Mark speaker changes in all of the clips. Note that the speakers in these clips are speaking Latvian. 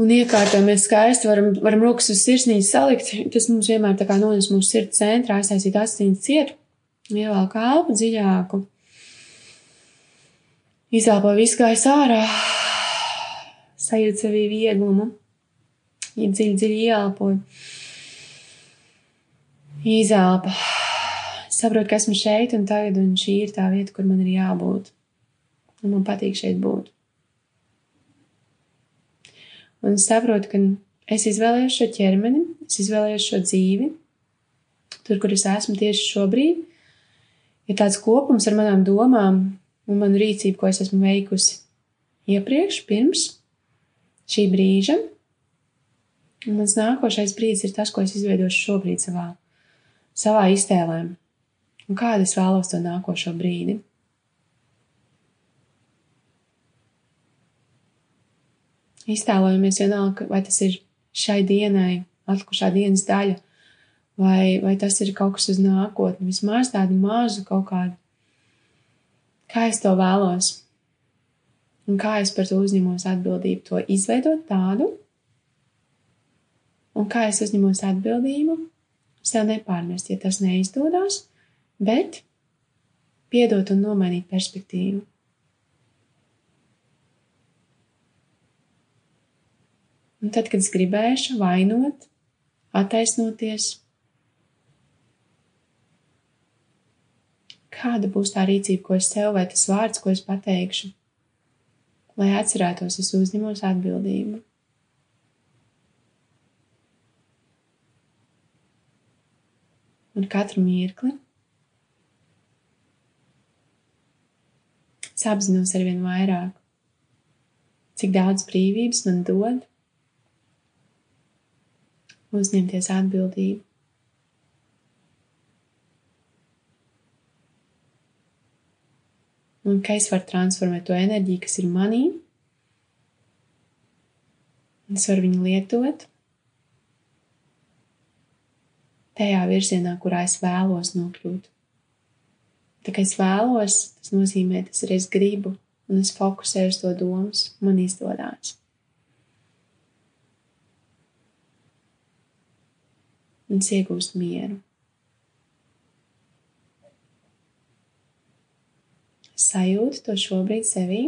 Speaker 1: un iekārtojamies skaisti, varam, varam rokas uz sirsnītes salikt. Tas mums vienmēr tā kā nones mūsu sirds centrā, aiztaisīt asins cietu, ievelk elpu dziļāku. Izelpo visu gaisu ārā, sajūt sevī vieglumu, ja dziļi, dziļi ieelpoju. Izelpa. Saprotu, ka esmu šeit un tagad, un šī ir tā vieta, kur man ir jābūt. Un man patīk šeit būt un es saprotu, ka es izvēlējos šo ķermeni, es izvēlējos šo dzīvi, tur, kur es esmu tieši šobrīd, ir tāds kopums ar manām domām un manu rīcību, ko es esmu veikusi iepriekš, pirms šī brīža. Un mans nākošais brīdis ir tas, ko es izveidošu šobrīd savā, savā iztēlē. Un kādu es vēlos to nākošo brīdi. Iztēlojamies vienalga, vai tas ir šai dienai, atlikušā dienas daļa, vai, vai tas ir kaut kas uz nākotni, vismaz tādu mazu kaut kādu, kā es to vēlos, un kā es par to uzņemos atbildību, to izveidot tādu, un kā es uzņemos atbildību, sev nepārmest, ja tas neizdodas, bet piedot un nomainīt perspektīvu. Un tad, kad es gribēšu vainot, attaisnoties, kāda būs tā rīcība, ko es sev vai tas vārds, ko es pateikšu, lai atcerētos, es uzņemos atbildību. Un katru mirkli es apzinos arvien vairāk, cik daudz brīvības man dod uzņemties atbildību. Un ka es varu transformēt to enerģiju, kas ir manī. Es varu viņu lietot tajā virzienā, kurā es vēlos nokļūt. Tā kā es vēlos, tas nozīmē, tas arī es gribu, un es fokusēju uz to domas, man izdodas. Un es iegūstu mieru. Es sajūtu to šobrīd sevī.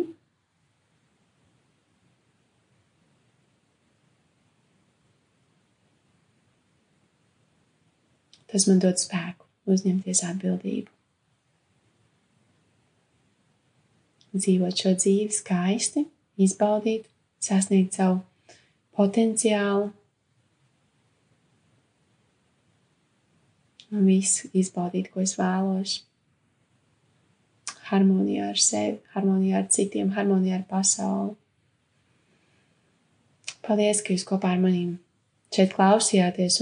Speaker 1: Tas man dod spēku uzņemties atbildību. Dzīvot šo dzīvi skaisti, izbaudīt, sasniegt savu potenciālu, visu izbaudīt, ko es vēlos. Harmonijā ar sevi, harmonijā ar citiem, harmonijā ar pasauli. Paldies, ka jūs kopā ar maniem šeit klausījāties,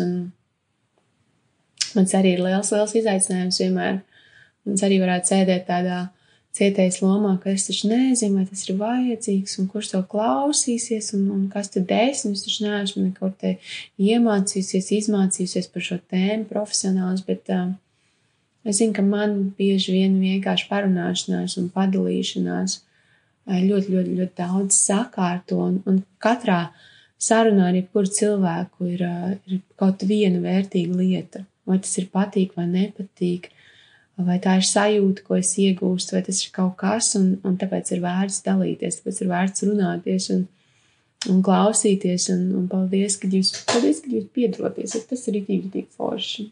Speaker 1: mans arī ir liels, liels izaicinājums vienmēr. Mans arī varētu sēdēt tādā cietējas lomā, ka es taču nezinu, vai tas ir vajadzīgs un kurš to klausīsies un, un kas tad es, un es taču neesmu nekur te iemācījusies, izmācījusies par šo tēmu profesionāls, bet uh, es zinu, ka man bieži vien vienkārši parunāšanās un padalīšanās uh, ļoti, ļoti, ļoti daudz sakārto. Un, un katrā sarunā ar jebkuru cilvēku ir, uh, ir kaut viena vērtīga lieta, vai tas ir patīk vai nepatīk. Uh, vai tā ir sajūta, ko es iegūstu, vai tas ir kaut kas, un, un tāpēc ir vērts dalīties, tāpēc ir vērts runāties un, un klausīties, un, un paldies, ka jūs, paldies, ka jūs piedalāties, tas ir rītīgi, rītīgi forši.